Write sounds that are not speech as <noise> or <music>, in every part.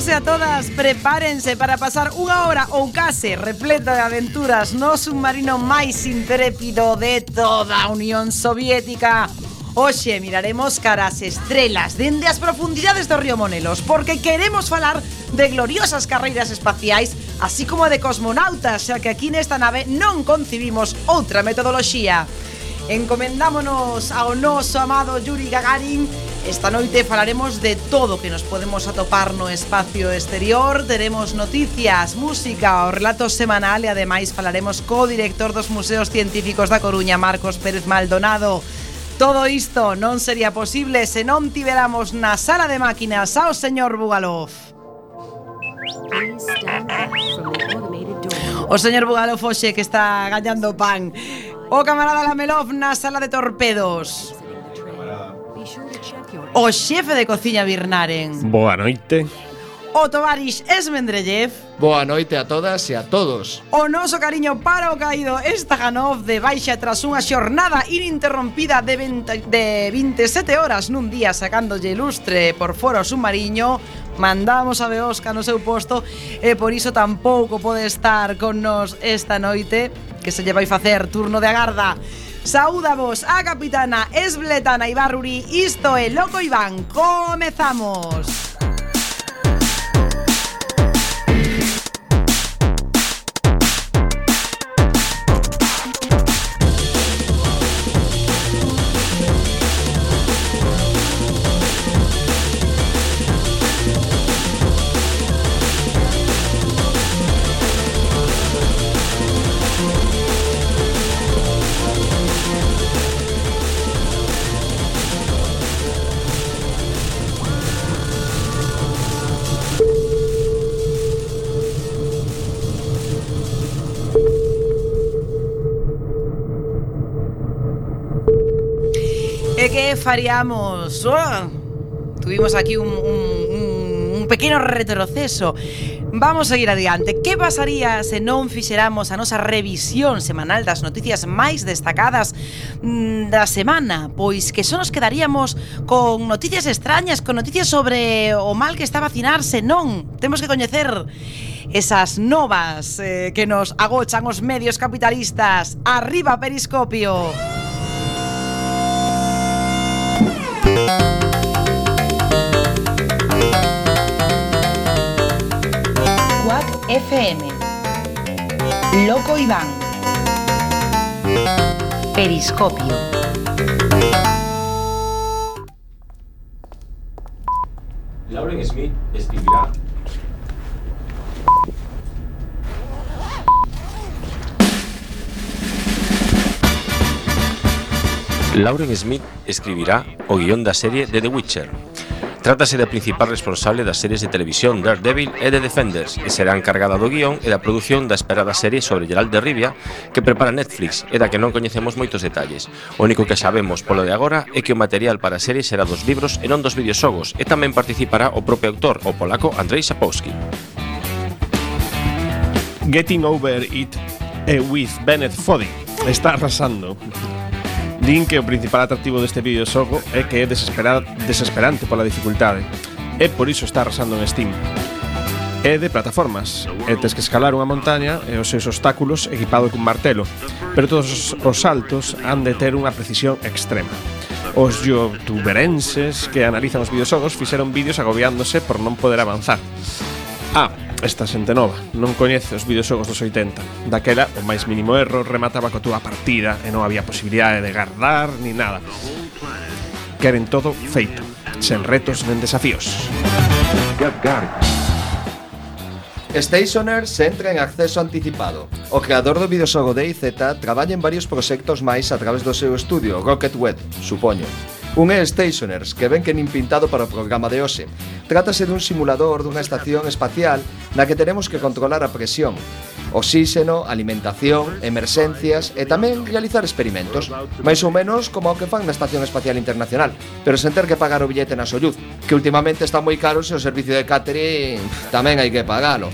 todos e a todas, prepárense para pasar unha hora ou case repleta de aventuras no submarino máis intrépido de toda a Unión Soviética. Hoxe miraremos caras estrelas dende as profundidades do río Monelos porque queremos falar de gloriosas carreiras espaciais así como de cosmonautas xa que aquí nesta nave non concibimos outra metodoloxía. Encomendámonos ao noso amado Yuri Gagarin Esta noite falaremos de todo que nos podemos atopar no espacio exterior. Teremos noticias, música, o relato semanal e ademais falaremos co director dos Museos Científicos da Coruña, Marcos Pérez Maldonado. Todo isto non sería posible se non tiveramos na sala de máquinas ao señor Bugalov O señor Bugalov hoxe que está gañando pan. O camarada Lamelov na sala de torpedos o xefe de cociña Birnaren. Boa noite. O Tovarix Esmendrellev. Boa noite a todas e a todos. O noso cariño para o caído Estajanov de baixa tras unha xornada ininterrompida de, 20, de 27 horas nun día sacándolle lustre por fora o submarino mandamos a Beosca no seu posto e por iso tampouco pode estar con nos esta noite que se lle vai facer turno de agarda. Saúda vos a capitana esbletana Ibarruri, isto é Loco Iván. Comezamos! Que faríamos... Oh, tuvimos aquí un, un, un pequeno retroceso. Vamos a seguir adiante. Que pasaría se non fixeramos a nosa revisión semanal das noticias máis destacadas mm, da semana? Pois que só nos quedaríamos con noticias extrañas, con noticias sobre o mal que está vacinarse, non? Temos que coñecer esas novas eh, que nos agochan os medios capitalistas. Arriba Periscopio! Periscopio! FM. Loco Iván. Periscopio. Lauren Smith escribirá Lauren Smith escribirá o guión da serie de The Witcher. Trátase da principal responsable das series de televisión Daredevil e The Defenders e será encargada do guión e da produción da esperada serie sobre Geralt de Rivia que prepara Netflix e da que non coñecemos moitos detalles. O único que sabemos polo de agora é que o material para a serie será dos libros e non dos videoxogos e tamén participará o propio autor, o polaco Andrzej Sapowski. Getting Over It e With Bennett Foddy está arrasando. Din que o principal atractivo deste videoxogo é que é desesperante pola dificultade e por iso está arrasando en Steam. É de plataformas, e tes que escalar unha montaña e os seus obstáculos equipado cun martelo, pero todos os saltos han de ter unha precisión extrema. Os youtuberenses que analizan os videoxogos fixeron vídeos agobiándose por non poder avanzar. Ah, Esta xente nova. Non coñece os videoxogos dos 80 Daquela, o máis mínimo erro remataba coa túa partida E non había posibilidade de guardar ni nada. Queren todo feito Sen retos nen desafíos. Stationer se entra en acceso anticipado. O creador do videoxogo DayZ traballa en varios proxectos máis a través do seu estudio, Rocket Web, supoño. Un é Stationers, que ven que nin pintado para o programa de hoxe. Trátase dun simulador dunha estación espacial na que teremos que controlar a presión, oxíxeno, alimentación, emerxencias e tamén realizar experimentos, máis ou menos como o que fan na Estación Espacial Internacional, pero sen ter que pagar o billete na Soyuz, que últimamente está moi caro se o servicio de catering tamén hai que pagalo.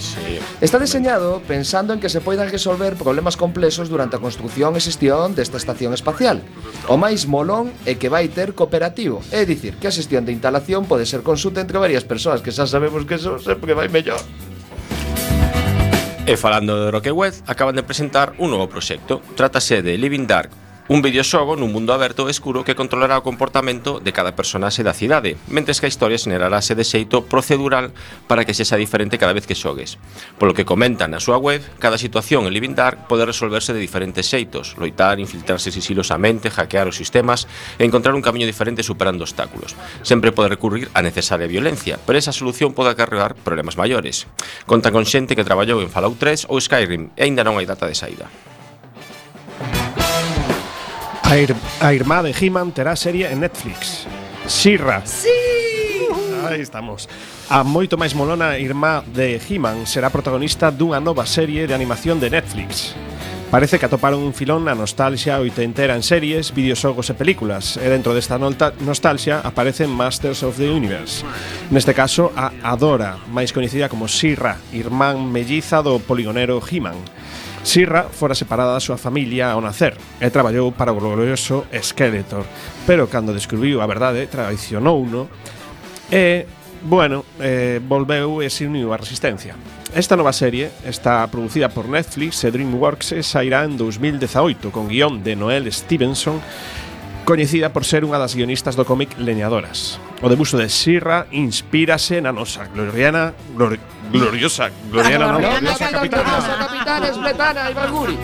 Está deseñado pensando en que se poidan resolver problemas complexos durante a construción e xestión desta estación espacial. O máis molón é que vai ter cooperativo, é dicir, que a xestión de instalación pode ser consulta entre varias persoas, que xa sabemos que eso sempre vai mellor. E falando de Roque Web, acaban de presentar un novo proxecto. Trátase de Living Dark, Un videoxogo nun mundo aberto e escuro que controlará o comportamento de cada personaxe da cidade, mentes que a historia xenerarase de xeito procedural para que sexa diferente cada vez que xogues. Polo que comentan na súa web, cada situación en Living Dark pode resolverse de diferentes xeitos, loitar, infiltrarse sisilosamente, hackear os sistemas e encontrar un camiño diferente superando obstáculos. Sempre pode recurrir á necesaria violencia, pero esa solución pode acarrear problemas maiores. Conta con xente que traballou en Fallout 3 ou Skyrim e aínda non hai data de saída. A, ir, a irmá de He-Man terá serie en Netflix. Sirra. Sí! Aí estamos. A moito máis molona irmá de He-Man será protagonista dunha nova serie de animación de Netflix. Parece que atoparon un filón na nostalgia oitentera en series, videoxogos e películas, e dentro desta nostalgia aparecen Masters of the Universe. Neste caso, a Adora, máis coñecida como Sirra, irmán melliza do poligonero He-Man Sirra fora separada da súa familia ao nacer e traballou para o glorioso Skeletor, pero cando descubriu a verdade traicionouno e, bueno, eh, volveu e se uniu á resistencia. Esta nova serie está producida por Netflix e DreamWorks e sairá en 2018 con guión de Noel Stevenson coñecida por ser unha das guionistas do cómic Leñadoras. O debuxo de Sirra inspírase na nosa gloriana, glori, gloriosa, gloriana, non, gloriosa capitana. Gloriosa e Balguri.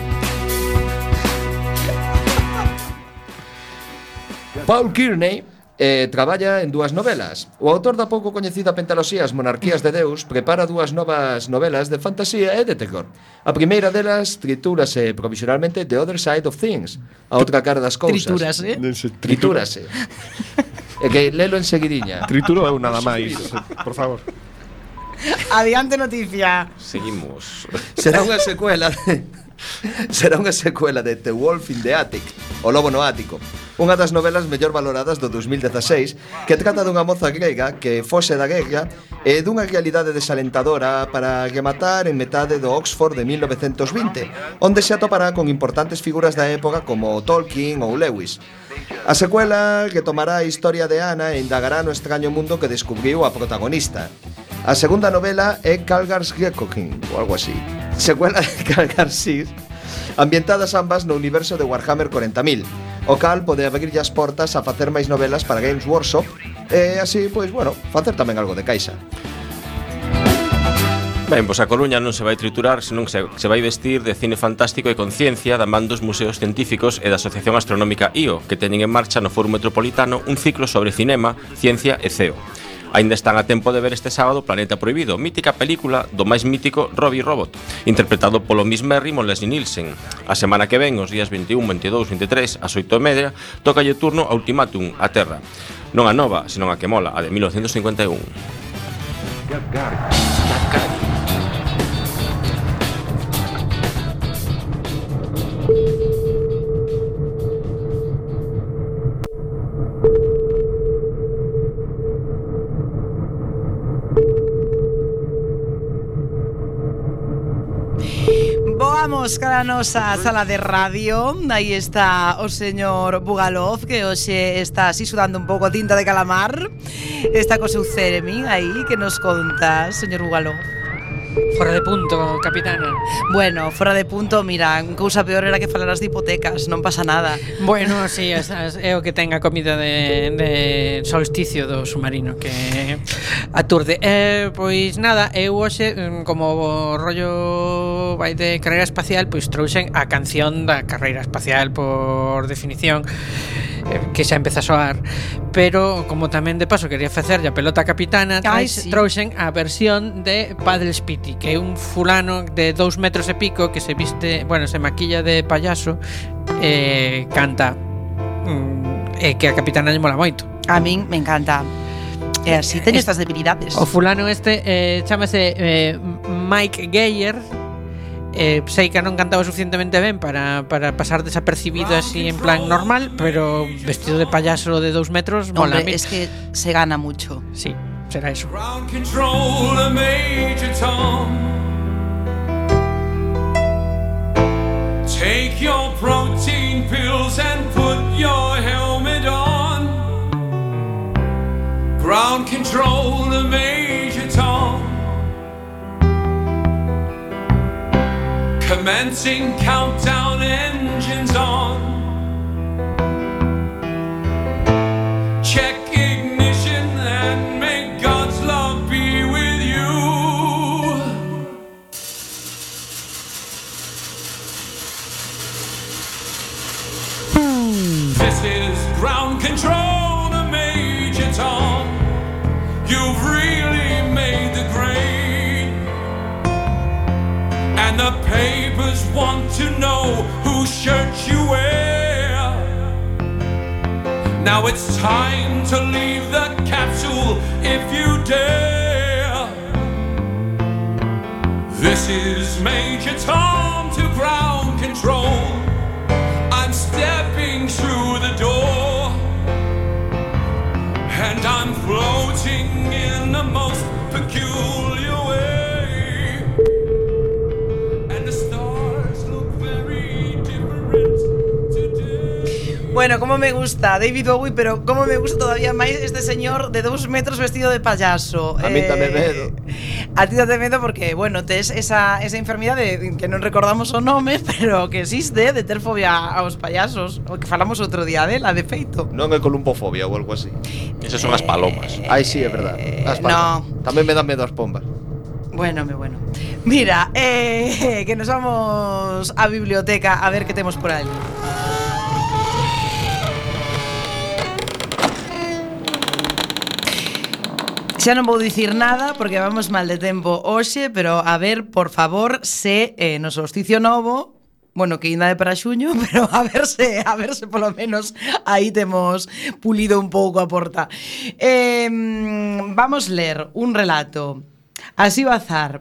Paul Kearney eh, traballa en dúas novelas. O autor da pouco coñecida pentaloxía As monarquías de Deus prepara dúas novas novelas de fantasía e de terror. A primeira delas tritúrase provisionalmente The Other Side of Things, a outra cara das cousas. Tritúrase? Tritúrase. e que lelo en seguidiña. Trituro eu nada máis, por favor. Adiante noticia. Seguimos. Será unha secuela de <laughs> Será unha secuela de The Wolf in the Attic, O Lobo no Ático, unha das novelas mellor valoradas do 2016, que trata dunha moza grega que fose da guerra e dunha realidade desalentadora para rematar en metade do Oxford de 1920, onde se atopará con importantes figuras da época como Tolkien ou Lewis. A secuela que tomará a historia de Ana e indagará no extraño mundo que descubriu a protagonista. A segunda novela é Calgar's Gekogin, ou algo así. Secuela de <laughs> Calgar's ambientadas ambas no universo de Warhammer 40.000, o cal pode abrirlle as portas a facer máis novelas para Games Workshop e así, pois, bueno, facer tamén algo de caixa. Ben, pois a Coruña non se vai triturar, senón se, se vai vestir de cine fantástico e conciencia da man dos museos científicos e da Asociación Astronómica IO, que teñen en marcha no Foro Metropolitano un ciclo sobre cinema, ciencia e CEO aínda están a tempo de ver este sábado Planeta Prohibido, mítica película do máis mítico Robbie Robot, interpretado polo mismérrimo Leslie Nielsen. A semana que ven, os días 21, 22, 23, ás 8 e media, tocalle turno a Ultimatum, a Terra. Non a nova, senón a que mola, a de 1951. Imos cara a nosa sala de radio Aí está o señor Bugalov Que hoxe está así sudando un pouco tinta de calamar. Está co seu ceremín aí Que nos conta, señor Bugalov? Fora de punto, capitana. Bueno, fora de punto, mira, cousa peor era que falaras de hipotecas, non pasa nada. Bueno, <laughs> sí, esas, é o que tenga comida de, de solsticio do submarino que aturde. Eh, pois nada, eu hoxe, mm, como o rollo vai de carreira espacial, pois trouxen a canción da carreira espacial por definición. Eh, que xa empeza a soar pero como tamén de paso quería facer a pelota capitana Ai, traes, sí. trouxen a versión de Paddle Spitty que é un fulano de dous metros e pico que se viste, bueno, se maquilla de payaso e eh, canta mm, eh, que a capitana lle mola moito a min me encanta E así teño estas debilidades. O fulano este eh, chamase eh, Mike Geyer eh, sei que non cantaba suficientemente ben para, para pasar desapercibido así en plan normal pero vestido de payaso de dous metros Hombre, es que se gana mucho. Sí, será eso Ground control to Major Tom. Take your protein pills and put your helmet on. Ground control to Major Tom. Commencing countdown engines on. Check ignition and may God's love be with you. This is ground control to Major Tom. You've really made the grade. And the papers want to know whose shirt you wear. Now it's time to leave the capsule if you dare. This is Major Tom to ground control. I'm stepping through the door. And I'm floating in the most peculiar Bueno, como me gusta David Bowie, pero como me gusta todavía máis este señor de dous metros vestido de payaso. A mí tamén medo. A ti date medo porque, bueno, tes esa, esa enfermidade que non recordamos o nome, <laughs> pero que existe, de ter fobia aos payasos, o que falamos outro día dela, de feito. Non é columpofobia ou algo así. Esas son as palomas. Ai, sí, é verdad. As no. palmas. Tamén me dan medo as pombas. Bueno, me bueno. Mira, eh, <laughs> que nos vamos á biblioteca a ver que temos por aí. Xa non vou dicir nada porque vamos mal de tempo hoxe, pero a ver, por favor, se eh, no solsticio novo Bueno, que ainda é para xuño, <laughs> pero a ver se, a ver se polo menos aí temos pulido un pouco a porta. Eh, vamos ler un relato. Así bazar,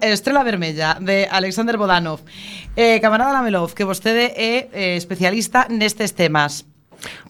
Estrela Vermella de Alexander Bodanov. Eh, Camarada Lamelov, que vostede é eh, especialista nestes temas.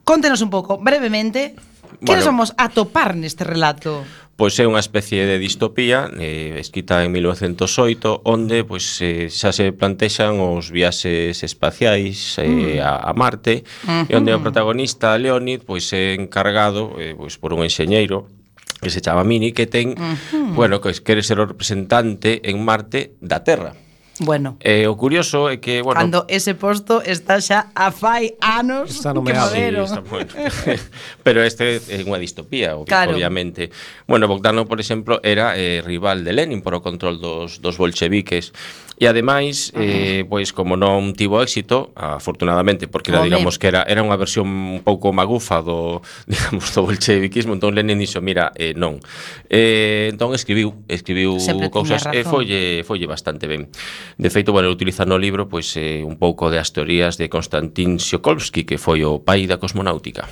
Contenos un pouco, brevemente, bueno, que nos vamos a topar neste relato? pois é unha especie de distopía eh, escrita en 1908 onde pois eh, xa se plantexan os viaxes espaciais eh, mm. a, a Marte uh -huh. e onde o mm-hmm. protagonista Leonid pois é encargado eh, pois por un enxeñeiro que se chama Mini que ten, uh -huh. bueno, que quere ser o representante en Marte da Terra. Bueno. E eh, o curioso é que, bueno, cando ese posto está xa a fai anos está nomeado. Sí, está, bueno. <laughs> Pero este é unha distopía, claro. obviamente. Bueno, Bogdanov, por exemplo, era eh, rival de Lenin por o control dos, dos bolcheviques. E ademais, uh -huh. eh, pois como non tivo éxito, afortunadamente, porque era, digamos que era era unha versión un pouco magufa do, <laughs> digamos, do bolcheviquismo, entón Lenin dixo, mira, eh, non. Eh, entón escribiu, escribiu Sempre cousas e folle folle bastante ben. De feito, bueno, utilizar no libro pois eh, un pouco das teorías de Konstantin Tsiolkovsky, que foi o pai da cosmonáutica.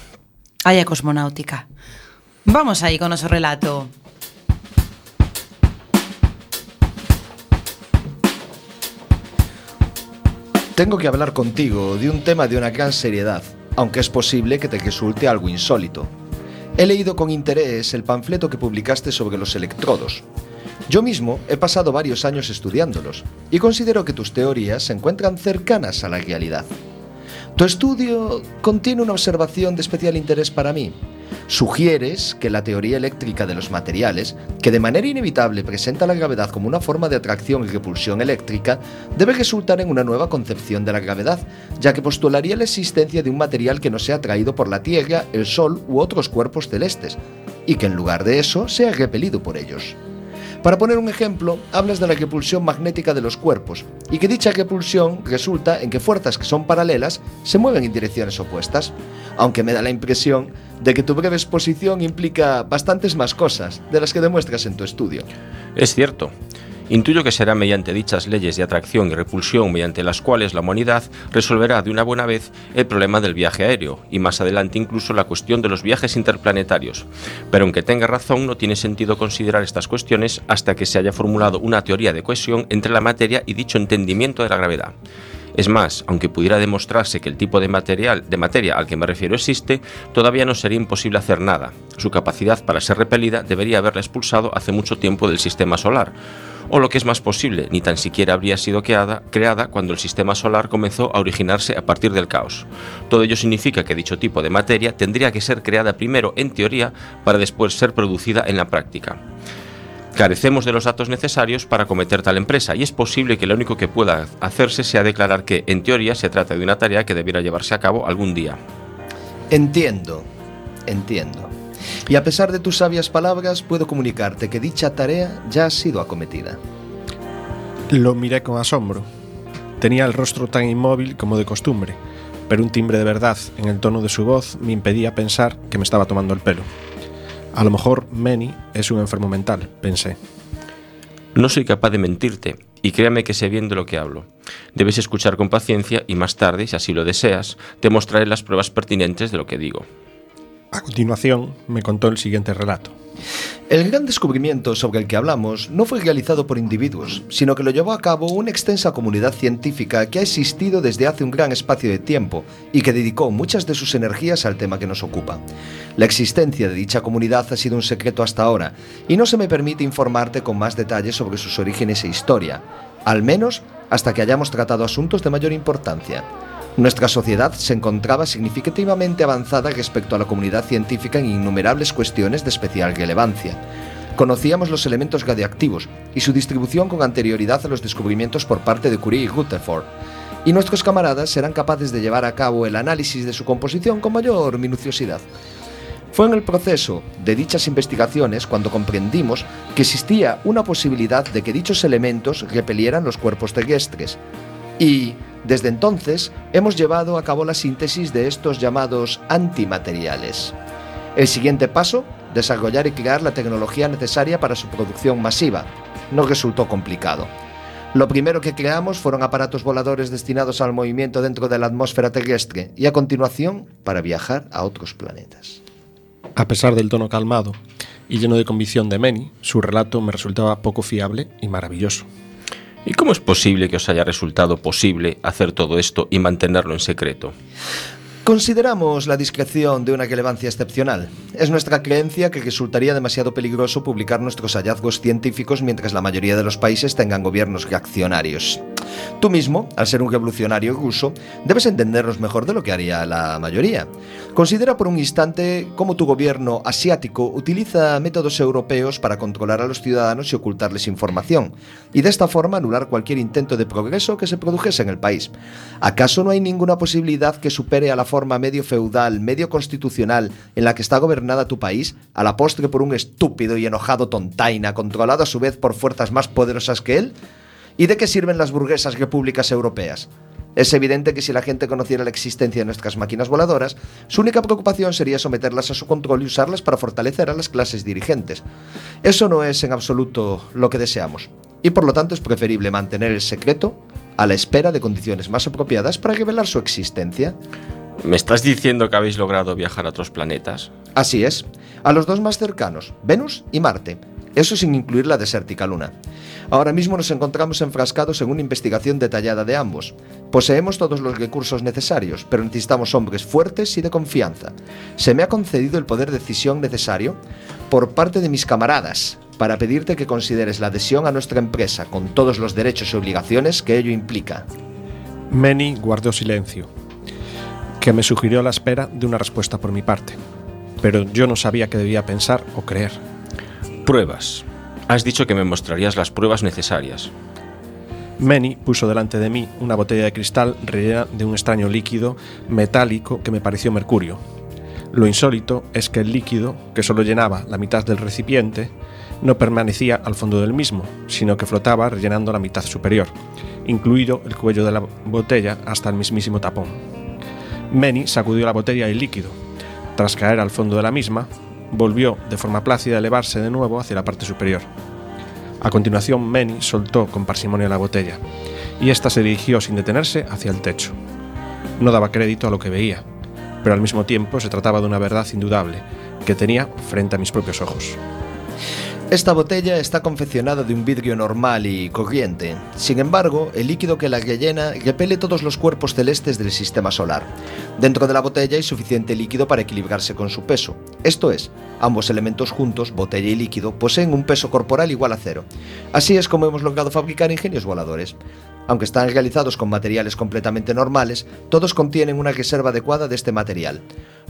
Ai, a cosmonáutica. Vamos aí con o noso relato. Tengo que hablar contigo de un tema de una gran seriedad, aunque es posible que te resulte algo insólito. He leído con interés el panfleto que publicaste sobre los electrodos, Yo mismo he pasado varios años estudiándolos y considero que tus teorías se encuentran cercanas a la realidad. Tu estudio contiene una observación de especial interés para mí. Sugieres que la teoría eléctrica de los materiales, que de manera inevitable presenta la gravedad como una forma de atracción y repulsión eléctrica, debe resultar en una nueva concepción de la gravedad, ya que postularía la existencia de un material que no sea atraído por la Tierra, el Sol u otros cuerpos celestes, y que en lugar de eso sea repelido por ellos. Para poner un ejemplo, hablas de la repulsión magnética de los cuerpos y que dicha repulsión resulta en que fuerzas que son paralelas se mueven en direcciones opuestas, aunque me da la impresión de que tu breve exposición implica bastantes más cosas de las que demuestras en tu estudio. Es cierto. Intuyo que será mediante dichas leyes de atracción y repulsión mediante las cuales la humanidad resolverá de una buena vez el problema del viaje aéreo y más adelante incluso la cuestión de los viajes interplanetarios. Pero aunque tenga razón, no tiene sentido considerar estas cuestiones hasta que se haya formulado una teoría de cohesión entre la materia y dicho entendimiento de la gravedad. Es más, aunque pudiera demostrarse que el tipo de material de materia al que me refiero existe, todavía no sería imposible hacer nada. Su capacidad para ser repelida debería haberla expulsado hace mucho tiempo del sistema solar. O lo que es más posible, ni tan siquiera habría sido creada, creada cuando el sistema solar comenzó a originarse a partir del caos. Todo ello significa que dicho tipo de materia tendría que ser creada primero en teoría para después ser producida en la práctica. Carecemos de los datos necesarios para cometer tal empresa y es posible que lo único que pueda hacerse sea declarar que, en teoría, se trata de una tarea que debiera llevarse a cabo algún día. Entiendo, entiendo. Y a pesar de tus sabias palabras, puedo comunicarte que dicha tarea ya ha sido acometida. Lo miré con asombro. Tenía el rostro tan inmóvil como de costumbre, pero un timbre de verdad en el tono de su voz me impedía pensar que me estaba tomando el pelo. A lo mejor Manny es un enfermo mental, pensé. No soy capaz de mentirte, y créame que sé bien de lo que hablo. Debes escuchar con paciencia y más tarde, si así lo deseas, te mostraré las pruebas pertinentes de lo que digo. A continuación, me contó el siguiente relato. El gran descubrimiento sobre el que hablamos no fue realizado por individuos, sino que lo llevó a cabo una extensa comunidad científica que ha existido desde hace un gran espacio de tiempo y que dedicó muchas de sus energías al tema que nos ocupa. La existencia de dicha comunidad ha sido un secreto hasta ahora y no se me permite informarte con más detalles sobre sus orígenes e historia, al menos hasta que hayamos tratado asuntos de mayor importancia. Nuestra sociedad se encontraba significativamente avanzada respecto a la comunidad científica en innumerables cuestiones de especial relevancia. Conocíamos los elementos radiactivos y su distribución con anterioridad a los descubrimientos por parte de Curie y Rutherford, y nuestros camaradas serán capaces de llevar a cabo el análisis de su composición con mayor minuciosidad. Fue en el proceso de dichas investigaciones cuando comprendimos que existía una posibilidad de que dichos elementos repelieran los cuerpos terrestres, y desde entonces hemos llevado a cabo la síntesis de estos llamados antimateriales. El siguiente paso, desarrollar y crear la tecnología necesaria para su producción masiva, no resultó complicado. Lo primero que creamos fueron aparatos voladores destinados al movimiento dentro de la atmósfera terrestre y a continuación para viajar a otros planetas. A pesar del tono calmado y lleno de convicción de Manny, su relato me resultaba poco fiable y maravilloso. ¿Y cómo es posible que os haya resultado posible hacer todo esto y mantenerlo en secreto? Consideramos la discreción de una relevancia excepcional. Es nuestra creencia que resultaría demasiado peligroso publicar nuestros hallazgos científicos mientras la mayoría de los países tengan gobiernos reaccionarios. Tú mismo, al ser un revolucionario ruso, debes entendernos mejor de lo que haría la mayoría. Considera por un instante cómo tu gobierno asiático utiliza métodos europeos para controlar a los ciudadanos y ocultarles información, y de esta forma anular cualquier intento de progreso que se produjese en el país. ¿Acaso no hay ninguna posibilidad que supere a la forma medio feudal, medio constitucional en la que está gobernada tu país, a la postre por un estúpido y enojado tontaina, controlado a su vez por fuerzas más poderosas que él? ¿Y de qué sirven las burguesas repúblicas europeas? Es evidente que si la gente conociera la existencia de nuestras máquinas voladoras, su única preocupación sería someterlas a su control y usarlas para fortalecer a las clases dirigentes. Eso no es en absoluto lo que deseamos, y por lo tanto es preferible mantener el secreto a la espera de condiciones más apropiadas para revelar su existencia. ¿Me estás diciendo que habéis logrado viajar a otros planetas? Así es, a los dos más cercanos, Venus y Marte, eso sin incluir la desértica Luna. Ahora mismo nos encontramos enfrascados en una investigación detallada de ambos. Poseemos todos los recursos necesarios, pero necesitamos hombres fuertes y de confianza. Se me ha concedido el poder de decisión necesario por parte de mis camaradas para pedirte que consideres la adhesión a nuestra empresa con todos los derechos y obligaciones que ello implica. Manny guardó silencio, que me sugirió la espera de una respuesta por mi parte. pero yo no sabía qué debía pensar o creer. Pruebas. Has dicho que me mostrarías las pruebas necesarias. Manny puso delante de mí una botella de cristal rellena de un extraño líquido metálico que me pareció mercurio. Lo insólito es que el líquido, que solo llenaba la mitad del recipiente, no permanecía al fondo del mismo, sino que flotaba rellenando la mitad superior, incluido el cuello de la botella hasta el mismísimo tapón. Manny sacudió la botella y el líquido. Tras caer al fondo de la misma, volvió de forma plácida a elevarse de nuevo hacia la parte superior. A continuación, Manny soltó con parsimonia la botella, y ésta se dirigió sin detenerse hacia el techo. No daba crédito a lo que veía, pero al mismo tiempo se trataba de una verdad indudable que tenía frente a mis propios ojos. Esta botella está confeccionada de un vidrio normal y corriente. Sin embargo, el líquido que la rellena repele todos los cuerpos celestes del sistema solar. Dentro de la botella hay suficiente líquido para equilibrarse con su peso. Esto es, ambos elementos juntos, botella y líquido, poseen un peso corporal igual a cero. Así es como hemos logrado fabricar ingenios voladores. Aunque están realizados con materiales completamente normales, todos contienen una reserva adecuada de este material.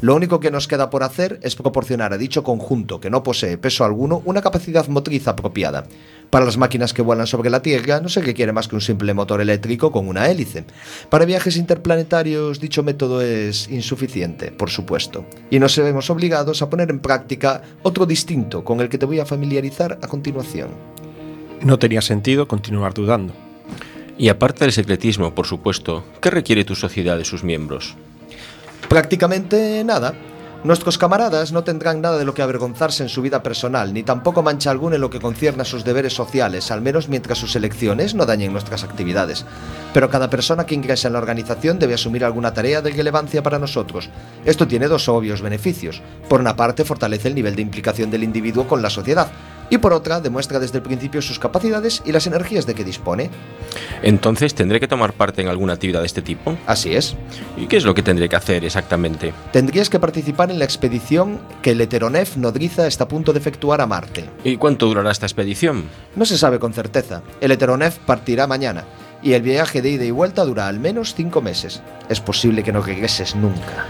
Lo único que nos queda por hacer es proporcionar a dicho conjunto, que no posee peso alguno, una capacidad motriz apropiada. Para las máquinas que vuelan sobre la Tierra no se requiere más que un simple motor eléctrico con una hélice. Para viajes interplanetarios dicho método es insuficiente, por supuesto, y nos vemos obligados a poner en práctica otro distinto con el que te voy a familiarizar a continuación. No tenía sentido continuar dudando. Y aparte del secretismo, por supuesto, ¿qué requiere tu sociedad de sus miembros? Prácticamente nada. Nuestros camaradas no tendrán nada de lo que avergonzarse en su vida personal, ni tampoco mancha alguna en lo que concierne a sus deberes sociales, al menos mientras sus elecciones no dañen nuestras actividades. Pero cada persona que ingresa en la organización debe asumir alguna tarea de relevancia para nosotros. Esto tiene dos obvios beneficios. Por una parte, fortalece el nivel de implicación del individuo con la sociedad, y por otra, demuestra desde el principio sus capacidades y las energías de que dispone. Entonces, ¿tendré que tomar parte en alguna actividad de este tipo? Así es. ¿Y qué es lo que tendré que hacer exactamente? Tendrías que participar en la expedición que el Heteronef nodriza está a punto de efectuar a Marte. ¿Y cuánto durará esta expedición? No se sabe con certeza. El Heteronef partirá mañana y el viaje de ida y vuelta dura al menos cinco meses. Es posible que no regreses nunca.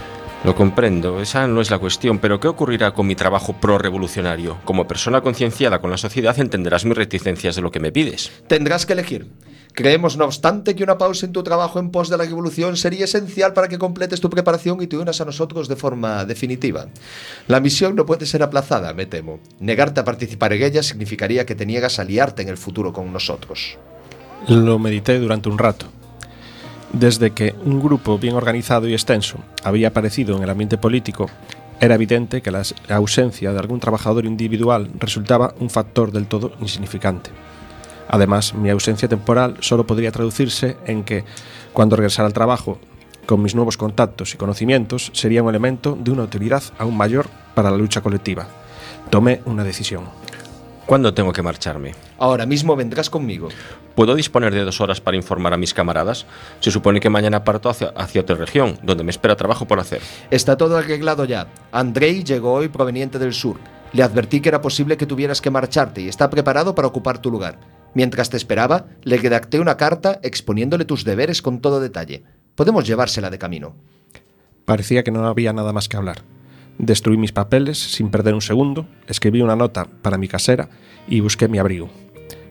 Lo comprendo, esa no es la cuestión, pero ¿qué ocurrirá con mi trabajo pro-revolucionario? Como persona concienciada con la sociedad entenderás mis reticencias de lo que me pides. Tendrás que elegir. Creemos, no obstante, que una pausa en tu trabajo en pos de la revolución sería esencial para que completes tu preparación y te unas a nosotros de forma definitiva. La misión no puede ser aplazada, me temo. Negarte a participar en ella significaría que te niegas a liarte en el futuro con nosotros. Lo medité durante un rato. Desde que un grupo bien organizado y extenso había aparecido en el ambiente político, era evidente que la ausencia de algún trabajador individual resultaba un factor del todo insignificante. Además, mi ausencia temporal solo podría traducirse en que, cuando regresara al trabajo, con mis nuevos contactos y conocimientos, sería un elemento de una utilidad aún mayor para la lucha colectiva. Tomé una decisión. ¿Cuándo tengo que marcharme? Ahora mismo vendrás conmigo. ¿Puedo disponer de dos horas para informar a mis camaradas? Se supone que mañana parto hacia, hacia otra región, donde me espera trabajo por hacer. Está todo arreglado ya. Andrei llegó hoy proveniente del sur. Le advertí que era posible que tuvieras que marcharte y está preparado para ocupar tu lugar. Mientras te esperaba, le redacté una carta exponiéndole tus deberes con todo detalle. Podemos llevársela de camino. Parecía que no había nada más que hablar. Destruí mis papeles sin perder un segundo, escribí una nota para mi casera y busqué mi abrigo.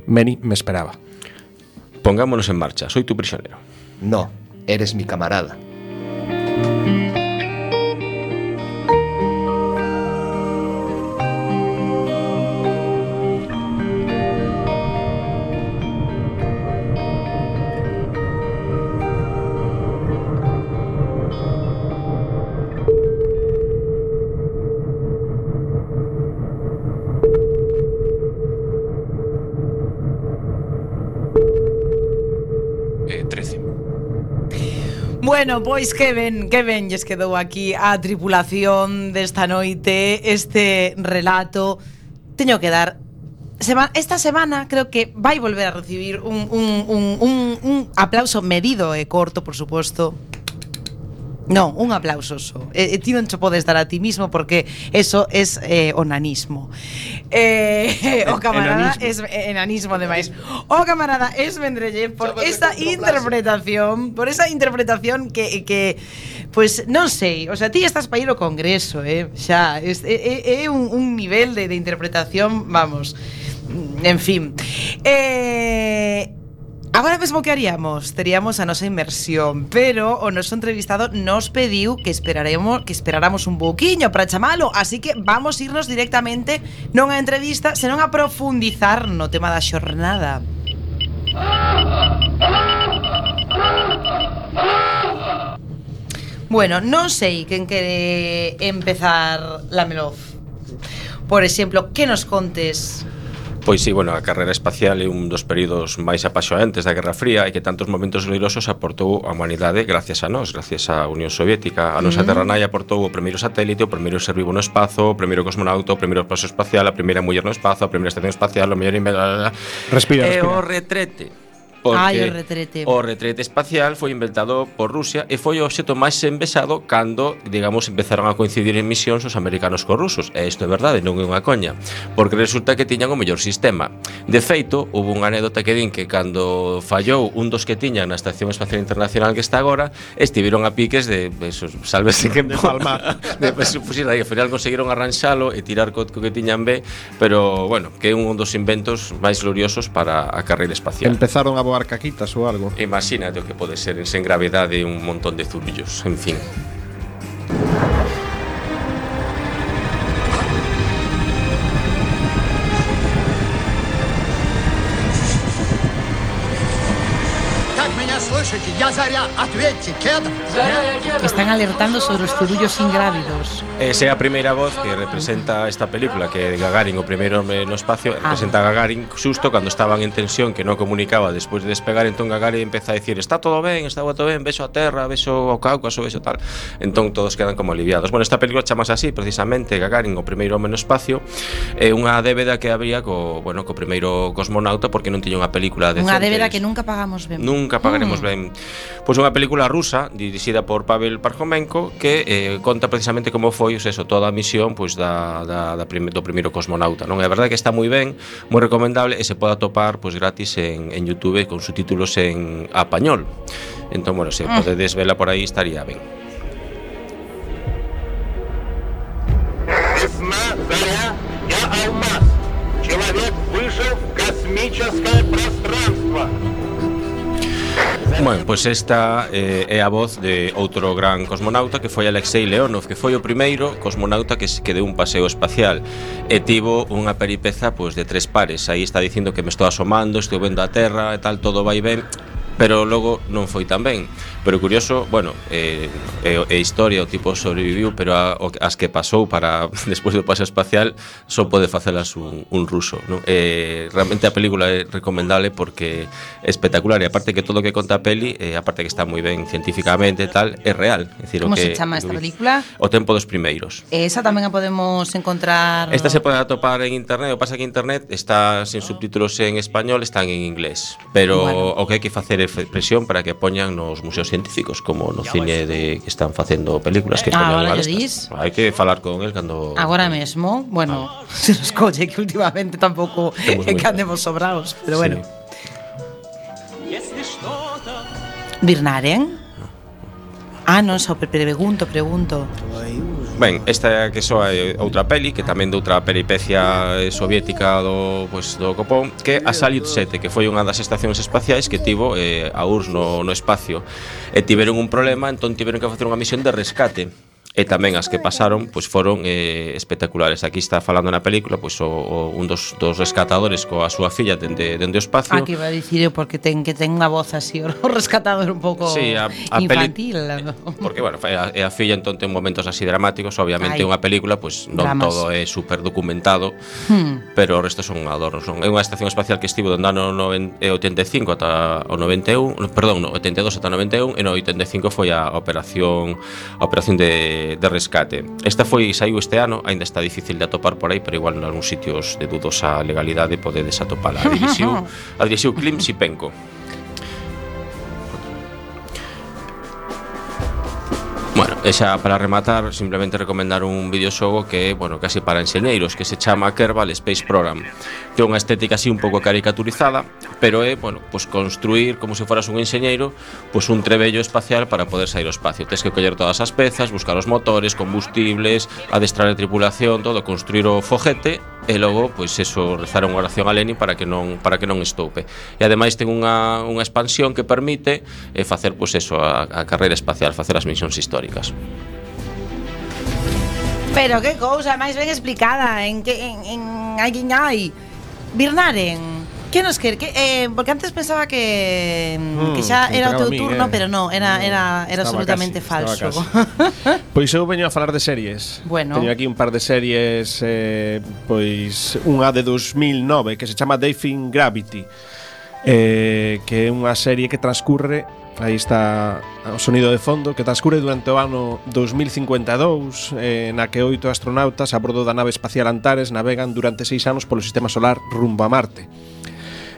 Manny me esperaba. Pongámonos en marcha, soy tu prisionero. No, eres mi camarada. Bueno, pois que ben, que ben lles quedou aquí a tripulación desta noite este relato. Teño que dar Sema, esta semana creo que vai volver a recibir un, un, un, un, un aplauso medido e corto, por suposto, Non, un aplauso só. E, e ti non che podes dar a ti mismo porque eso es eh, onanismo. Eh, <laughs> o camarada es eh, enanismo ademais. O camarada es Vendrelle por esta interpretación, por esa interpretación que que pues non sei, o sea, ti estás para ir ao congreso, eh, xa, é, é, é un, un nivel de, de interpretación, vamos. Mm, en fin. Eh Agora mesmo que haríamos? Teríamos a nosa inmersión, pero o noso entrevistado nos pediu que esperaremos que esperáramos un pouquiño para chamalo, así que vamos irnos directamente non a entrevista, senón a profundizar no tema da xornada. Bueno, non sei quen quere empezar la Melof. Por exemplo, que nos contes Pois sí, bueno, a carreira espacial é un dos períodos máis apaixonantes da Guerra Fría e que tantos momentos gloriosos aportou a humanidade gracias a nós, gracias á Unión Soviética. A nosa mm. terranai aportou o primeiro satélite, o primeiro ser vivo no espazo, o primeiro cosmonauta, o primeiro paso espacial, a primeira muller no espazo, a primeira estación espacial, o mellor... Respira, respira. E o retrete Porque Ai, o retrete. O retrete espacial foi inventado por Rusia e foi o obxeto máis envesado cando, digamos, empezaron a coincidir en misións os americanos cos rusos. E isto é verdade, non é unha coña. Porque resulta que tiñan o mellor sistema. De feito, houve unha anécdota que din que cando fallou un dos que tiñan na Estación Espacial Internacional que está agora, estiveron a piques de, esos, sálvese que de palmar. <laughs> de pues, fusil, aí, ao final conseguiron arranxalo e tirar co que tiñan B, pero, bueno, que é un dos inventos máis gloriosos para a carreira espacial. Empezaron a voar barcaquitas ou algo. Imagínate o que pode ser en sen gravedade un montón de zurullos, en fin. Están alertando sobre os turullos ingrávidos. Ese é a primeira voz que representa esta película, que é Gagarin, o primeiro home no espacio, ah. representa a Gagarin xusto cando estaban en tensión, que non comunicaba despois de despegar, entón Gagarin empeza a decir está todo ben, está todo ben, beso a terra, beso o Cáucaso, beso tal. Entón todos quedan como aliviados. Bueno, esta película chamase así, precisamente, Gagarin, o primeiro home no espacio, é unha débeda que había co, bueno, co primeiro cosmonauta porque non tiña unha película de Unha débeda que nunca pagamos ben. Nunca pagaremos mm. ben. Pois pues, unha película rusa dirixida por Pavel Parjomenko que eh, conta precisamente como foi os eso, toda a misión pois da, da, da prime, do primeiro cosmonauta. Non é verdade que está moi ben, moi recomendable e se pode atopar pois gratis en, en YouTube con subtítulos en español. Entón, bueno, se Mm. podedes vela por aí estaría ben. Весна, заря, я алмаз. Человек вышел в космическое пространство. Bueno, pois pues esta eh, é a voz de outro gran cosmonauta que foi Alexei Leonov, que foi o primeiro cosmonauta que, que deu un paseo espacial e tivo unha peripeza pois, pues, de tres pares. Aí está dicindo que me estou asomando, estou vendo a Terra e tal, todo vai ben pero logo non foi tan ben. Pero curioso, bueno, eh, eh, eh historia o tipo sobreviviu, pero a, o, as que pasou para <laughs> despois do paso espacial só pode facelas un, un ruso, non? Eh, realmente a película é recomendable porque é espectacular e aparte que todo o que conta a peli, eh, aparte que está moi ben científicamente e tal, é real, é dicir, Como o que se chama esta película? O tempo dos primeiros. E esa tamén a podemos encontrar Esta se pode atopar en internet, o pasa que internet está sin subtítulos en español, están en inglés, pero bueno. o que hai que facer é de presión para que poñan nos museos científicos como no cine de que están facendo películas que poñan ah, vale, dis. Hai que falar con el cando Agora mesmo, bueno, ah. se nos colle que últimamente tampouco é que andemos sobrados, pero bueno. Birnaren? Ah, non, só pregunto, pregunto. Ben, esta que soa é outra peli que tamén de outra peripecia soviética do, pues, do Copón que a Salyut 7, que foi unha das estacións espaciais que tivo eh, a URSS no, no espacio. E tiveron un problema, entón tiveron que facer unha misión de rescate e tamén as que pasaron pois foron eh, espectaculares. Aquí está falando na película pois o, o un dos, dos rescatadores coa súa filla dende dende o espacio. Ah, que va a dicir porque ten que ten unha voz así <laughs> o rescatador un pouco sí, a, a infantil. Eh, peli... ¿no? Porque bueno, a, a filla entón ten momentos así dramáticos, obviamente Ay, unha película pois non dramas. todo é super documentado, hmm. pero o resto son adornos. Son é unha estación espacial que estivo dende ano 85 ata o 91, perdón, no, 82 ata 91 e no 85 foi a operación a operación de de, rescate. Esta foi saiu este ano, aínda está difícil de atopar por aí, pero igual en algúns sitios de dudosa legalidade podedes atopala. A dirixiu, a <laughs> dirixiu Klim Sipenko. Bueno, E xa para rematar, simplemente recomendar un videoxogo que é, bueno, casi para enxeñeiros, que se chama Kerbal Space Program. Ten unha estética así un pouco caricaturizada, pero é, bueno, pois construir como se foras un enxeñeiro, pois un trebello espacial para poder sair ao espacio. Tes que coller todas as pezas, buscar os motores, combustibles, adestrar a tripulación, todo, construir o foguete e logo pois eso rezar unha oración a Lenin para que non para que non estoupe. E ademais ten unha, unha expansión que permite eh, facer pois eso a, a carreira espacial, facer as misións históricas. Pero que cousa máis ben explicada en que en, en alguén hai Birnaren Que nos quer que eh, porque antes pensaba que mm, que xa era o teu turno, eh. pero non, era hmm, era era estaba absolutamente casi, falso. <laughs> pois eu veño a falar de series. Bueno. Teño aquí un par de series eh, pois unha de 2009 que se chama Defying Gravity eh, que é unha serie que transcurre aí está o sonido de fondo que transcurre durante o ano 2052 eh, na que oito astronautas a bordo da nave espacial Antares navegan durante seis anos polo sistema solar rumbo a Marte.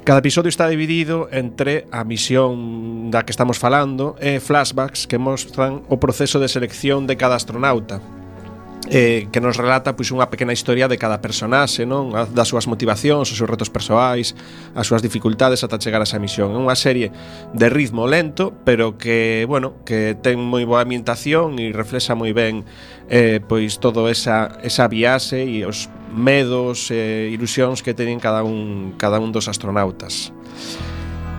Cada episodio está dividido entre a misión da que estamos falando e flashbacks que mostran o proceso de selección de cada astronauta eh, que nos relata pois unha pequena historia de cada personaxe, non? Das súas motivacións, os seus retos persoais, as súas dificultades ata chegar a esa misión. É unha serie de ritmo lento, pero que, bueno, que ten moi boa ambientación e reflexa moi ben eh, pois todo esa esa viaxe e os medos e eh, ilusións que teñen cada un cada un dos astronautas.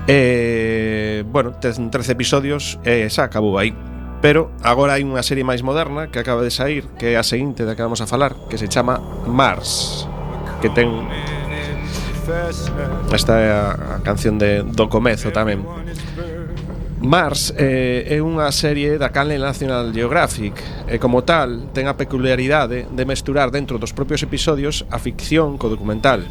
Eh, bueno, ten 13 episodios e eh, xa acabou aí. Pero agora hai unha serie máis moderna que acaba de sair, que é a seguinte da que vamos a falar, que se chama Mars, que ten Esta é a canción de do comezo tamén. Mars eh, é unha serie da canle National Geographic e como tal ten a peculiaridade de mesturar dentro dos propios episodios a ficción co documental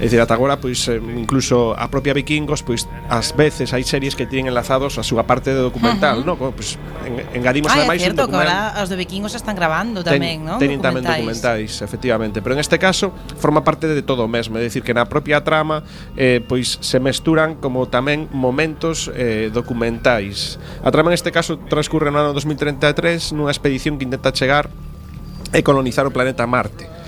É dicir, ata agora, pois, incluso a propia Vikingos, pois, ás veces hai series que tienen enlazados a súa parte de documental, uh -huh. no? Como, pois, en, engadimos ah, ademais un documental. Que ahora os de Vikingos están grabando tamén, ten, non? Teñen tamén documentais, efectivamente. Pero en este caso, forma parte de todo o mesmo. É dicir, que na propia trama, eh, pois, se mesturan como tamén momentos eh, documentais. A trama, en este caso, transcurre no ano 2033 nunha expedición que intenta chegar e colonizar o planeta Marte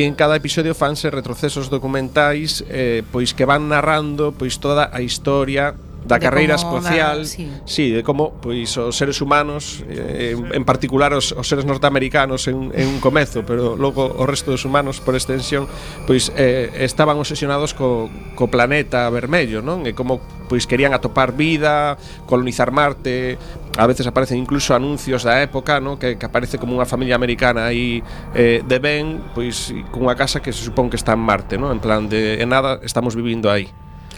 e en cada episodio fanse retrocesos documentais eh, pois que van narrando pois toda a historia da de carreira espacial, da, sí. sí, de como pois os seres humanos, eh, en, en particular os, os seres norteamericanos en, en un comezo, pero logo o resto dos humanos por extensión, pois eh, estaban obsesionados co, co planeta vermello, non? E como pois querían atopar vida, colonizar Marte, a veces aparecen incluso anuncios da época, no? que, que aparece como unha familia americana aí eh, de Ben, pois cunha casa que se supón que está en Marte, no? en plan de en nada estamos vivindo aí.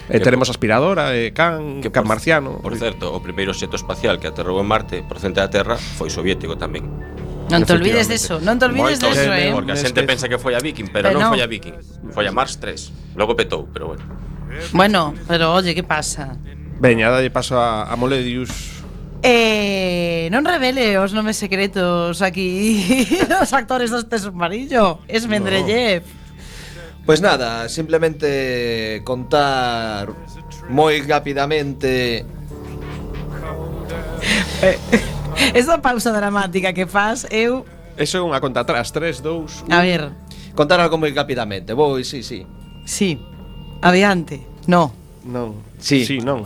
Eh, e teremos aspiradora, e can, que can por, marciano. Por certo, o primeiro xeto espacial que aterrou en Marte procente da Terra foi soviético tamén. Non te olvides deso, non te olvides Moito, deso, eh. Porque a xente pensa que foi a Viking, pero, pero non foi a Viking. Foi a Mars 3. Logo petou, pero bueno. Bueno, pero oye, que pasa? Veña, dalle paso a, a Moledius Eh, non revele os nomes secretos aquí <laughs> dos actores deste submarino. Es Mendrellev. No. Pois nada, simplemente contar moi rapidamente <laughs> Esa pausa dramática que faz, eu... Eso é unha conta atrás, 3, 2, A ver, contar algo moi rapidamente. Vou, sí, sí. sí. Adiante. No. Non. Sí. Sí, non.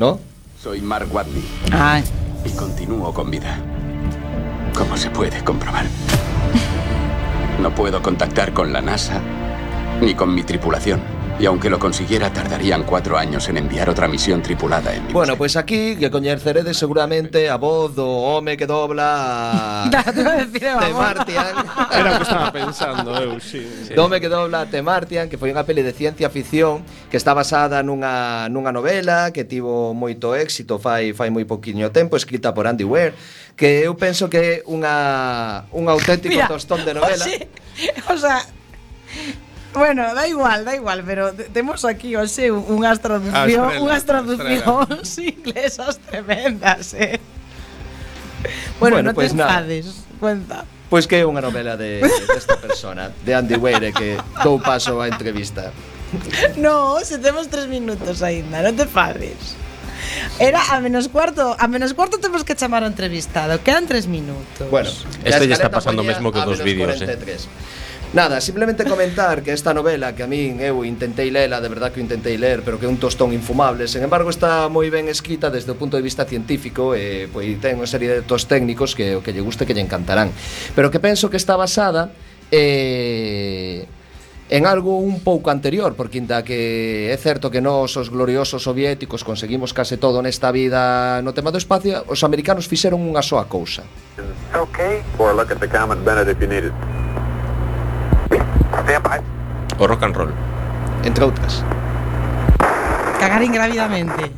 ¿No? Soy Mark Watney Ay. y continúo con vida. Como se puede comprobar. <laughs> No puedo contactar con la NASA ni con mi tripulación. Y aunque lo consiguiera, tardarían cuatro años en enviar otra misión tripulada en mi Bueno, pois pues aquí que coñeceredes seguramente a voz do home que dobla <laughs> a... Te Martian. <laughs> Era o que estaba pensando, eu, sí. sí. Do home que dobla The Te Martian, que foi unha peli de ciencia ficción que está basada nunha, nunha novela que tivo moito éxito fai fai moi poquinho tempo, escrita por Andy Weir, que eu penso que é unha, un auténtico Mira, tostón de novela. O, <laughs> sí, o sea, Bueno, da igual, da igual, pero temos aquí hoxe unhas ah, traduccións, unhas traduccións <laughs> inglesas tremendas, eh. Bueno, bueno non pues te pois enfades, cuenta. Pois pues que é unha novela de desta persona, de Andy Weir, que dou paso á entrevista. <laughs> No, se temos tres minutos aínda, non te fades. Era a menos cuarto, a menos cuarto temos que chamar ao entrevistado, quedan tres minutos. Bueno, este lle está pasando mesmo que dos vídeos, 43. eh. Nada, simplemente comentar que esta novela que a min eu intentei lela, de verdad que intentei ler, pero que é un tostón infumable, sen embargo está moi ben escrita desde o punto de vista científico e pois ten unha serie de tos técnicos que o que lle guste que lle encantarán. Pero que penso que está basada eh, en algo un pouco anterior, porque inda que é certo que nós os gloriosos soviéticos conseguimos case todo nesta vida no tema do espacio, os americanos fixeron unha soa cousa. Okay. Or look at the comet Bennett if you need it. O rock and roll. Entre outras. Cagar ingrávidamente.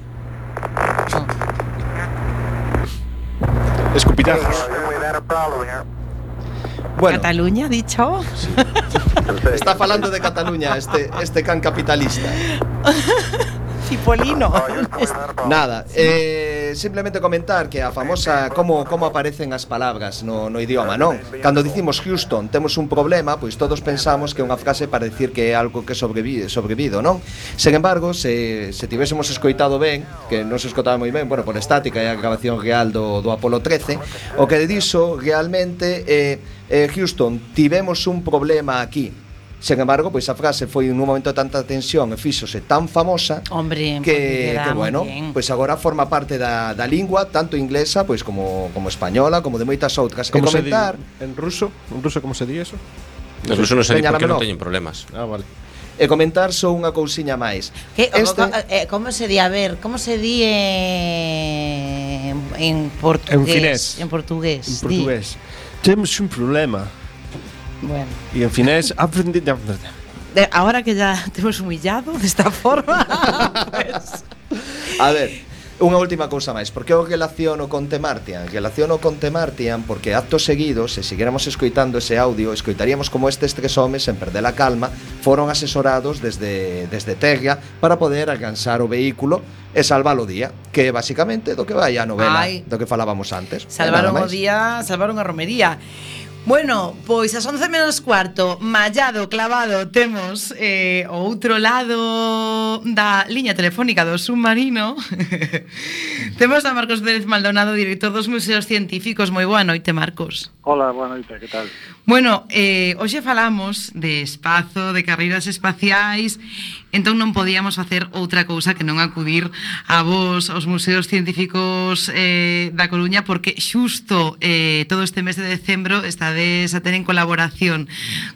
Problem here. Bueno, Cataluña, dicho. está falando de Cataluña este, este can capitalista. Cipolino. Nada, eh, simplemente comentar que a famosa como como aparecen as palabras no, no idioma, non? Cando dicimos Houston, temos un problema, pois todos pensamos que é unha frase para decir que é algo que sobrevive, sobrevivido, non? Sen embargo, se, se tivésemos escoitado ben, que non se escoitaba moi ben, bueno, por estática e a grabación real do, do Apolo 13, o que dixo realmente é eh, Houston, tivemos un problema aquí Sen embargo, pois a frase foi nun momento de tanta tensión e fíxose tan famosa Hombre, que, que bueno, bien. pois agora forma parte da, da lingua tanto inglesa pois como, como española, como de moitas outras. Como e comentar di, en ruso, en ruso como se di eso? En ruso non se di porque non teñen problemas. Ah, vale. E comentar só unha cousiña máis. Que, este, eh, como se di, a ver, como se di eh, en portugués? En finés. En portugués. En portugués. Temos un problema. Bueno. E en finés aprendido de, ahora que ya <laughs> temos humillado desta forma <laughs> pues... A ver, unha última cousa máis Por que o relaciono con Temartian? Relaciono con Temartian porque acto seguido Se seguiramos escoitando ese audio Escoitaríamos como estes tres homes, sen perder a calma Foron asesorados desde, desde Terra Para poder alcanzar o vehículo e salvar o día, que basicamente do que vai a novela, Ai, do que falábamos antes. Salvaron o día, salvaron a romería. Bueno, pois as 11 menos cuarto, mallado, clavado, temos eh, o outro lado da liña telefónica do submarino. <laughs> temos a Marcos Pérez Maldonado, director dos Museos Científicos. Moi boa noite, Marcos. Ola, boa noite, que tal? Bueno, eh, hoxe falamos de espazo, de carreiras espaciais Entón non podíamos facer outra cousa que non acudir a vos, aos museos científicos eh, da Coruña Porque xusto eh, todo este mes de decembro estades a ter en colaboración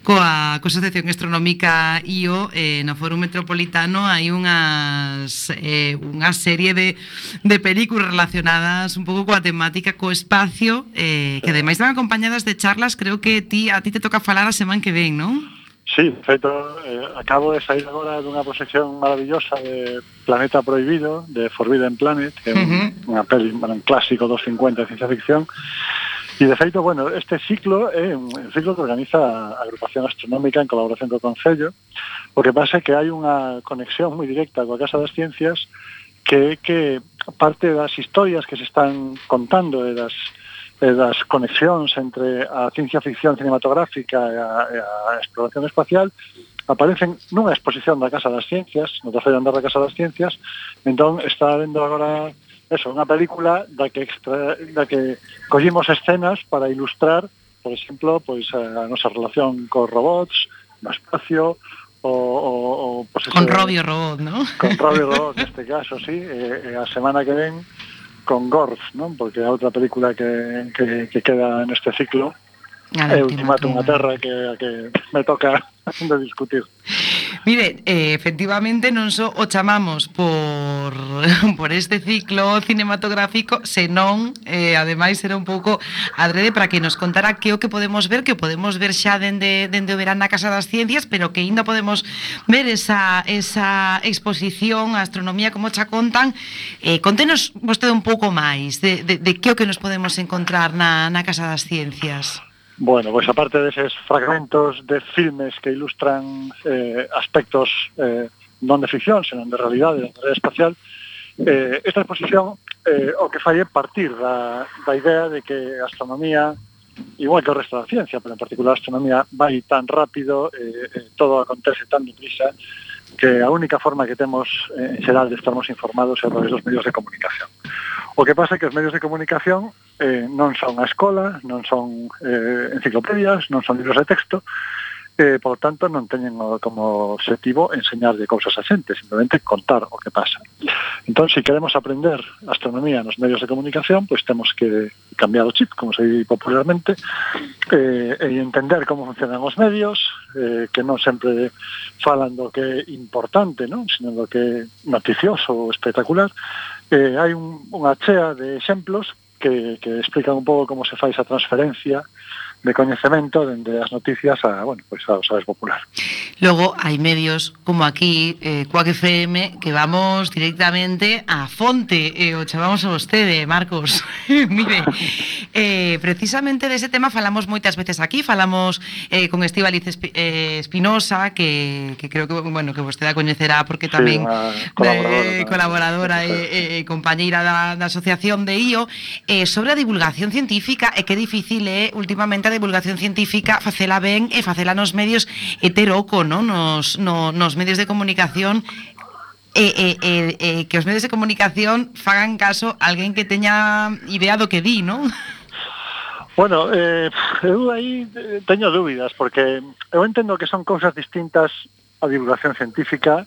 coa, coa Asociación Astronómica IO eh, no Foro Metropolitano Hai unhas, eh, unha serie de, de películas relacionadas un pouco coa temática co espacio eh, que ademais van acompañadas acompañadas de charlas, creo que ti a ti te toca falar a semana que ven, non? Sí, feito, eh, acabo de sair agora dunha proxección maravillosa de Planeta Prohibido, de Forbidden Planet, que é uh -huh. unha peli, bueno, un clásico dos 50 de ciencia ficción, E, de feito, bueno, este ciclo é eh, un ciclo que organiza a agrupación astronómica en colaboración co Concello. O que pasa é que hai unha conexión moi directa coa Casa das Ciencias que é que parte das historias que se están contando e das eh, das conexións entre a ciencia ficción cinematográfica e a, e a exploración espacial aparecen nunha exposición da Casa das Ciencias, no terceiro andar da Casa das Ciencias, entón está vendo agora eso, unha película da que, extra, da que collimos escenas para ilustrar, por exemplo, pois a nosa relación cos robots, no espacio, o, o, o pues, con ese, Robbie Robot, ¿no? Con Robbie <laughs> Robot, neste caso, sí. Eh, eh, a semana que ven con Gorf, ¿no? porque es otra película que, que, que queda en este ciclo É o ultimátum a terra que, que me toca <laughs> de discutir. Mire, eh, efectivamente non só so o chamamos por, <laughs> por este ciclo cinematográfico, senón, eh, ademais, era un pouco adrede para que nos contara que o que podemos ver, que o podemos ver xa dende, dende o verán na Casa das Ciencias, pero que ainda podemos ver esa, esa exposición, a astronomía, como xa contan. Eh, contenos vostede un pouco máis de, de, de que o que nos podemos encontrar na, na Casa das Ciencias. Bueno, pois aparte deses fragmentos de filmes que ilustran eh, aspectos eh, non de ficción, senón de realidade, de realidade espacial, eh, esta exposición eh, o que fai é partir da, da idea de que a astronomía, igual que o resto da ciencia, pero en particular a astronomía, vai tan rápido, eh, eh todo acontece tan deprisa, que a única forma que temos eh, en xeral de estarmos informados é a través dos medios de comunicación. O que pasa é que os medios de comunicación eh, non son a escola, non son eh, enciclopedias, non son libros de texto, eh, por tanto non teñen como objetivo de cousas a xente, simplemente contar o que pasa. Entón, se si queremos aprender astronomía nos medios de comunicación, pois pues temos que cambiar o chip, como se di popularmente, eh, e entender como funcionan os medios, eh, que non sempre falan do que é importante, non? sino do que é noticioso, ou espectacular. Eh, hai un, unha chea de exemplos que, que explican un pouco como se fai esa transferencia de coñecemento dende as noticias a, bueno, pois pues, saber sabes popular. Logo hai medios como aquí, eh, Quack FM, que vamos directamente a fonte, eh, o chamamos a vostede, Marcos. <laughs> Mire, eh, precisamente dese tema falamos moitas veces aquí, falamos eh, con Estíbaliz Esp eh, Espinosa, que, que creo que, bueno, que vostede a coñecerá porque tamén sí, colaboradora, colaboradora e eh, eh, compañeira da, da Asociación de IO, eh, sobre a divulgación científica e que difícil é eh, últimamente a divulgación científica facela ben e facela nos medios heteroco, non? Nos, no, nos medios de comunicación eh, eh, eh, eh, que os medios de comunicación fagan caso a alguén que teña idea do que di, non? Bueno, eh, eu aí teño dúbidas, porque eu entendo que son cousas distintas a divulgación científica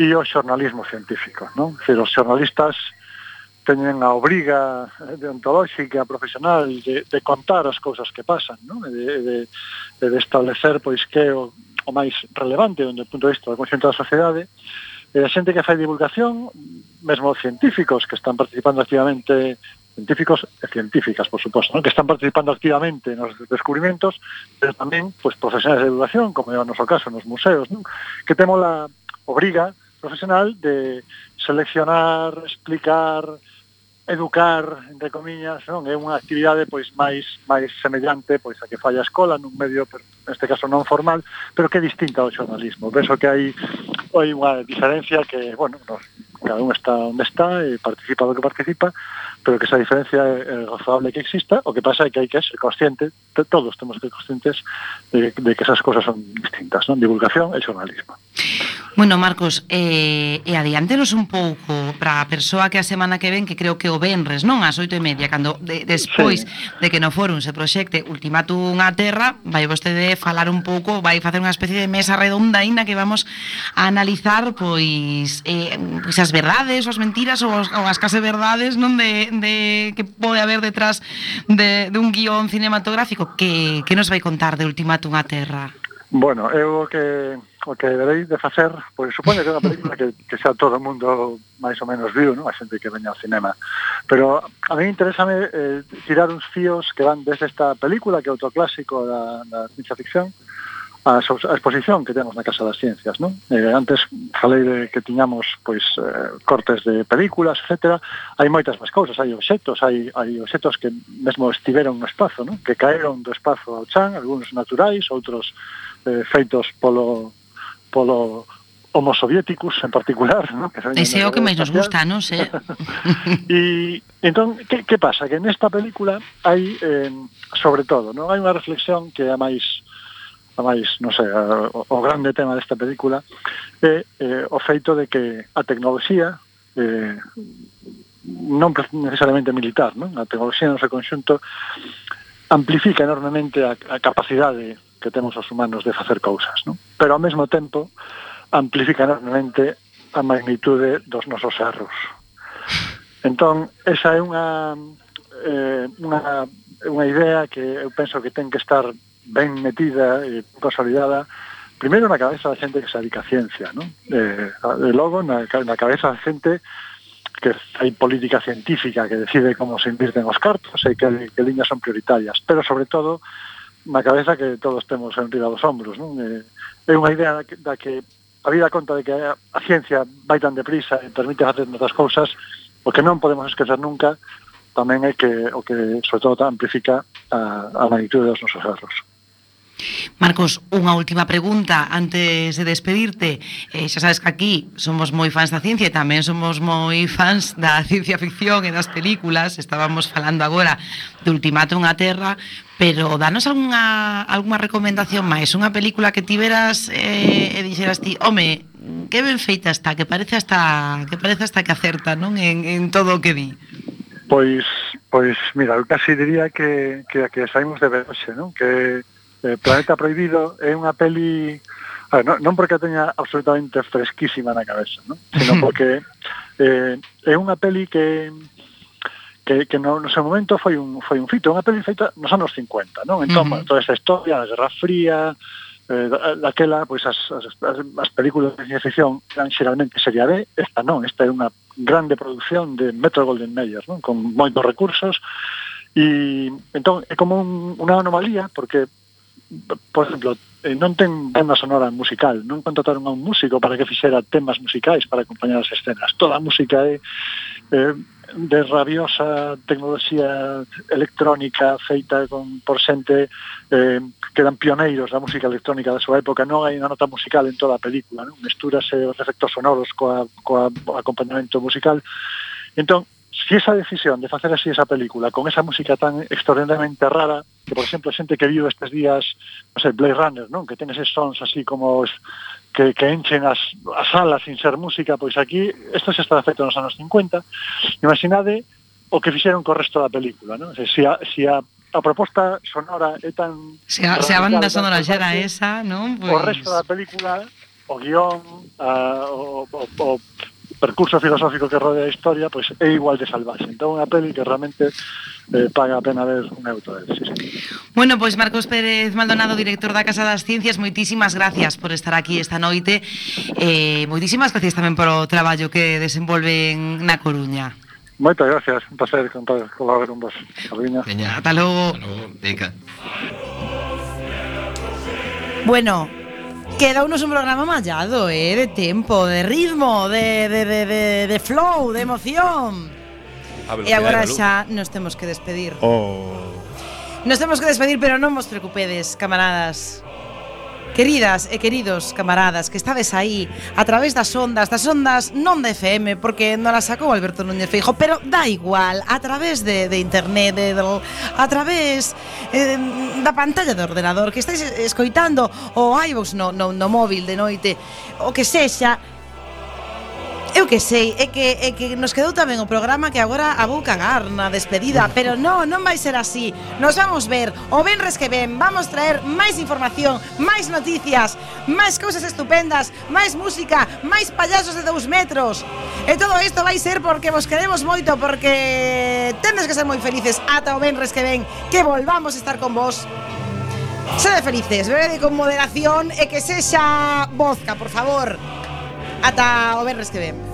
e o xornalismo científico, non? Se os xornalistas teñen a obriga deontolóxica, profesional de, de contar as cousas que pasan, non? E de, de, de establecer pois que o, o máis relevante onde o punto de vista da conxunto da sociedade e a xente que fai divulgación, mesmo científicos que están participando activamente científicos e científicas, por suposto, ¿no? que están participando activamente nos descubrimentos, pero tamén pois, pues, profesionales de educación, como é o noso caso, nos museos, ¿no? que temos a obriga profesional de seleccionar, explicar, educar, entre comiñas, non é unha actividade pois máis máis semellante pois a que falla a escola nun medio neste caso non formal, pero que é distinta ao xornalismo. Penso que hai hai unha diferencia que, bueno, nos, cada un está onde está e participa do que participa, pero que esa diferencia é razonable que exista, o que pasa é que hai que ser consciente, todos temos que ser conscientes de, de que esas cosas son distintas, non? Divulgación e xornalismo. Bueno, Marcos, eh, e adiantenos un pouco para a persoa que a semana que ven, que creo que o venres, non? As oito e media, cando de, despois sí. de que no forum se proxecte Ultimátum a Terra, vai vostede falar un pouco, vai facer unha especie de mesa redonda aínda que vamos a analizar pois, eh, pois as verdades, as mentiras ou, as, ou as case verdades non de, de que pode haber detrás de, de un guión cinematográfico que, que nos vai contar de Ultimátum a Terra? Bueno, eu o que o que deberéis de facer, pois supoño que é unha película que, que xa todo o mundo máis ou menos viu, non? a xente que veña ao cinema. Pero a mí interésame eh, tirar uns fíos que van desde esta película, que é outro clásico da, da ciencia ficción, a, a exposición que temos na Casa das Ciencias. Non? Eh, antes falei de que tiñamos pois eh, cortes de películas, etc. Hai moitas máis cousas, hai obxectos, hai, hai obxectos que mesmo estiveron no espazo, non? que caeron do espazo ao chan, algúns naturais, outros eh, feitos polo polo homo soviéticos en particular, <laughs> ¿no? que Ese é o que máis nos gusta, non sé. <laughs> e entón, que, que pasa? Que nesta película hai, eh, sobre todo, non hai unha reflexión que é a máis máis, non sei, a, o grande tema desta película é eh, o feito de que a tecnoloxía eh, non necesariamente militar, non? a tecnoloxía no seu conxunto amplifica enormemente a, a capacidade que temos os humanos de facer cousas, non? pero ao mesmo tempo amplifica enormemente a magnitude dos nosos erros. Entón, esa é unha, eh, unha, unha idea que eu penso que ten que estar ben metida eh, e consolidada primeiro na cabeza da xente que se dedica a ciencia non? Eh, e logo na, na cabeza da xente que hai política científica que decide como se invirten os cartos e que, que liñas son prioritarias, pero sobre todo na cabeza que todos temos enrida dos hombros. Non? eh, é unha idea da que, da que a vida conta de que a ciencia vai tan deprisa e permite facer outras cousas, o que non podemos esquecer nunca tamén é que o que sobre todo amplifica a, a magnitude dos nosos erros. Marcos, unha última pregunta antes de despedirte. Eh, xa sabes que aquí somos moi fans da ciencia e tamén somos moi fans da ciencia ficción e das películas. Estábamos falando agora de Ultimátum a Terra, pero danos algunha, algunha recomendación máis, unha película que tiveras eh, e dixeras ti, home, que ben feita está, que parece hasta que parece hasta que acerta, non? En, en todo o que di. Pois, pois mira, eu casi diría que, que, que saímos de Veloxe, non? Que, eh, Planeta Prohibido é unha peli a ver, non, non porque a teña absolutamente fresquísima na cabeza, non? sino porque eh, é unha peli que que, que no, no seu momento foi un foi un fito, unha peli feita nos anos 50, non? Entón, uh -huh. toda esa historia da Guerra Fría, eh, daquela, pois as, as, as películas de ciencia ficción eran xeralmente sería B, esta non, esta é unha grande produción de Metro Golden Mayer, non? con moitos recursos, e entón é como un, unha anomalía, porque por exemplo, eh, non ten banda sonora musical, non contrataron a un músico para que fixera temas musicais para acompañar as escenas. Toda a música é eh, de rabiosa tecnoloxía electrónica feita con por xente eh, que eran pioneiros da música electrónica da súa época, non hai unha nota musical en toda a película, non? mestúrase os efectos sonoros coa, coa acompañamento musical. Entón, si esa decisión de facer así esa película con esa música tan extraordinariamente rara que por exemplo xente que viu estes días non sei, Blade Runner, non? que ten eses sons así como os, que, que enchen as, as salas sin ser música pois aquí, isto se está feito nos anos 50 imaginade o que fixeron co resto da película non? se, se, a, si a a proposta sonora é tan... Se a, se a banda sonora xa era esa, non? Pues... O resto pois. da película, o guión, a, o, o, o percurso filosófico que rodea a historia pois é igual de salvaxe. Entón unha peli que realmente eh, paga a pena ver un auto eh, Sí, sí. Bueno, pois Marcos Pérez Maldonado, director da Casa das Ciencias, moitísimas gracias por estar aquí esta noite. Eh, moitísimas gracias tamén polo traballo que desenvolven na Coruña. Moitas gracias, un placer colaborar con vos. Veña, ata logo. Ata logo. Venga. Bueno, quedounos un programa mallado, eh, de tempo, de ritmo, de, de, de, de, de flow, de emoción. E agora xa nos temos que despedir. Oh. Nos temos que despedir, pero non vos preocupedes, camaradas. Queridas e queridos camaradas que estades aí a través das ondas, das ondas non de FM porque non a sacou Alberto Núñez Feijo, pero da igual, a través de, de internet, de, de, a través eh, da pantalla do ordenador que estáis escoitando o iVox no, no, no móvil de noite, o que sexa, Eu que sei, é que, é que nos quedou tamén o programa que agora a vou cagar na despedida Pero non, non vai ser así. Nos vamos ver o venres que ven. Vamos traer máis información, máis noticias Máis cousas estupendas, máis música, máis payasos de dous metros. E todo isto vai ser porque vos queremos moito Porque tendes que ser moi felices ata o venres que ven Que volvamos a estar con vos. Sede felices, bebede con moderación e que sexa vodka, por favor. Hasta Overres que ven.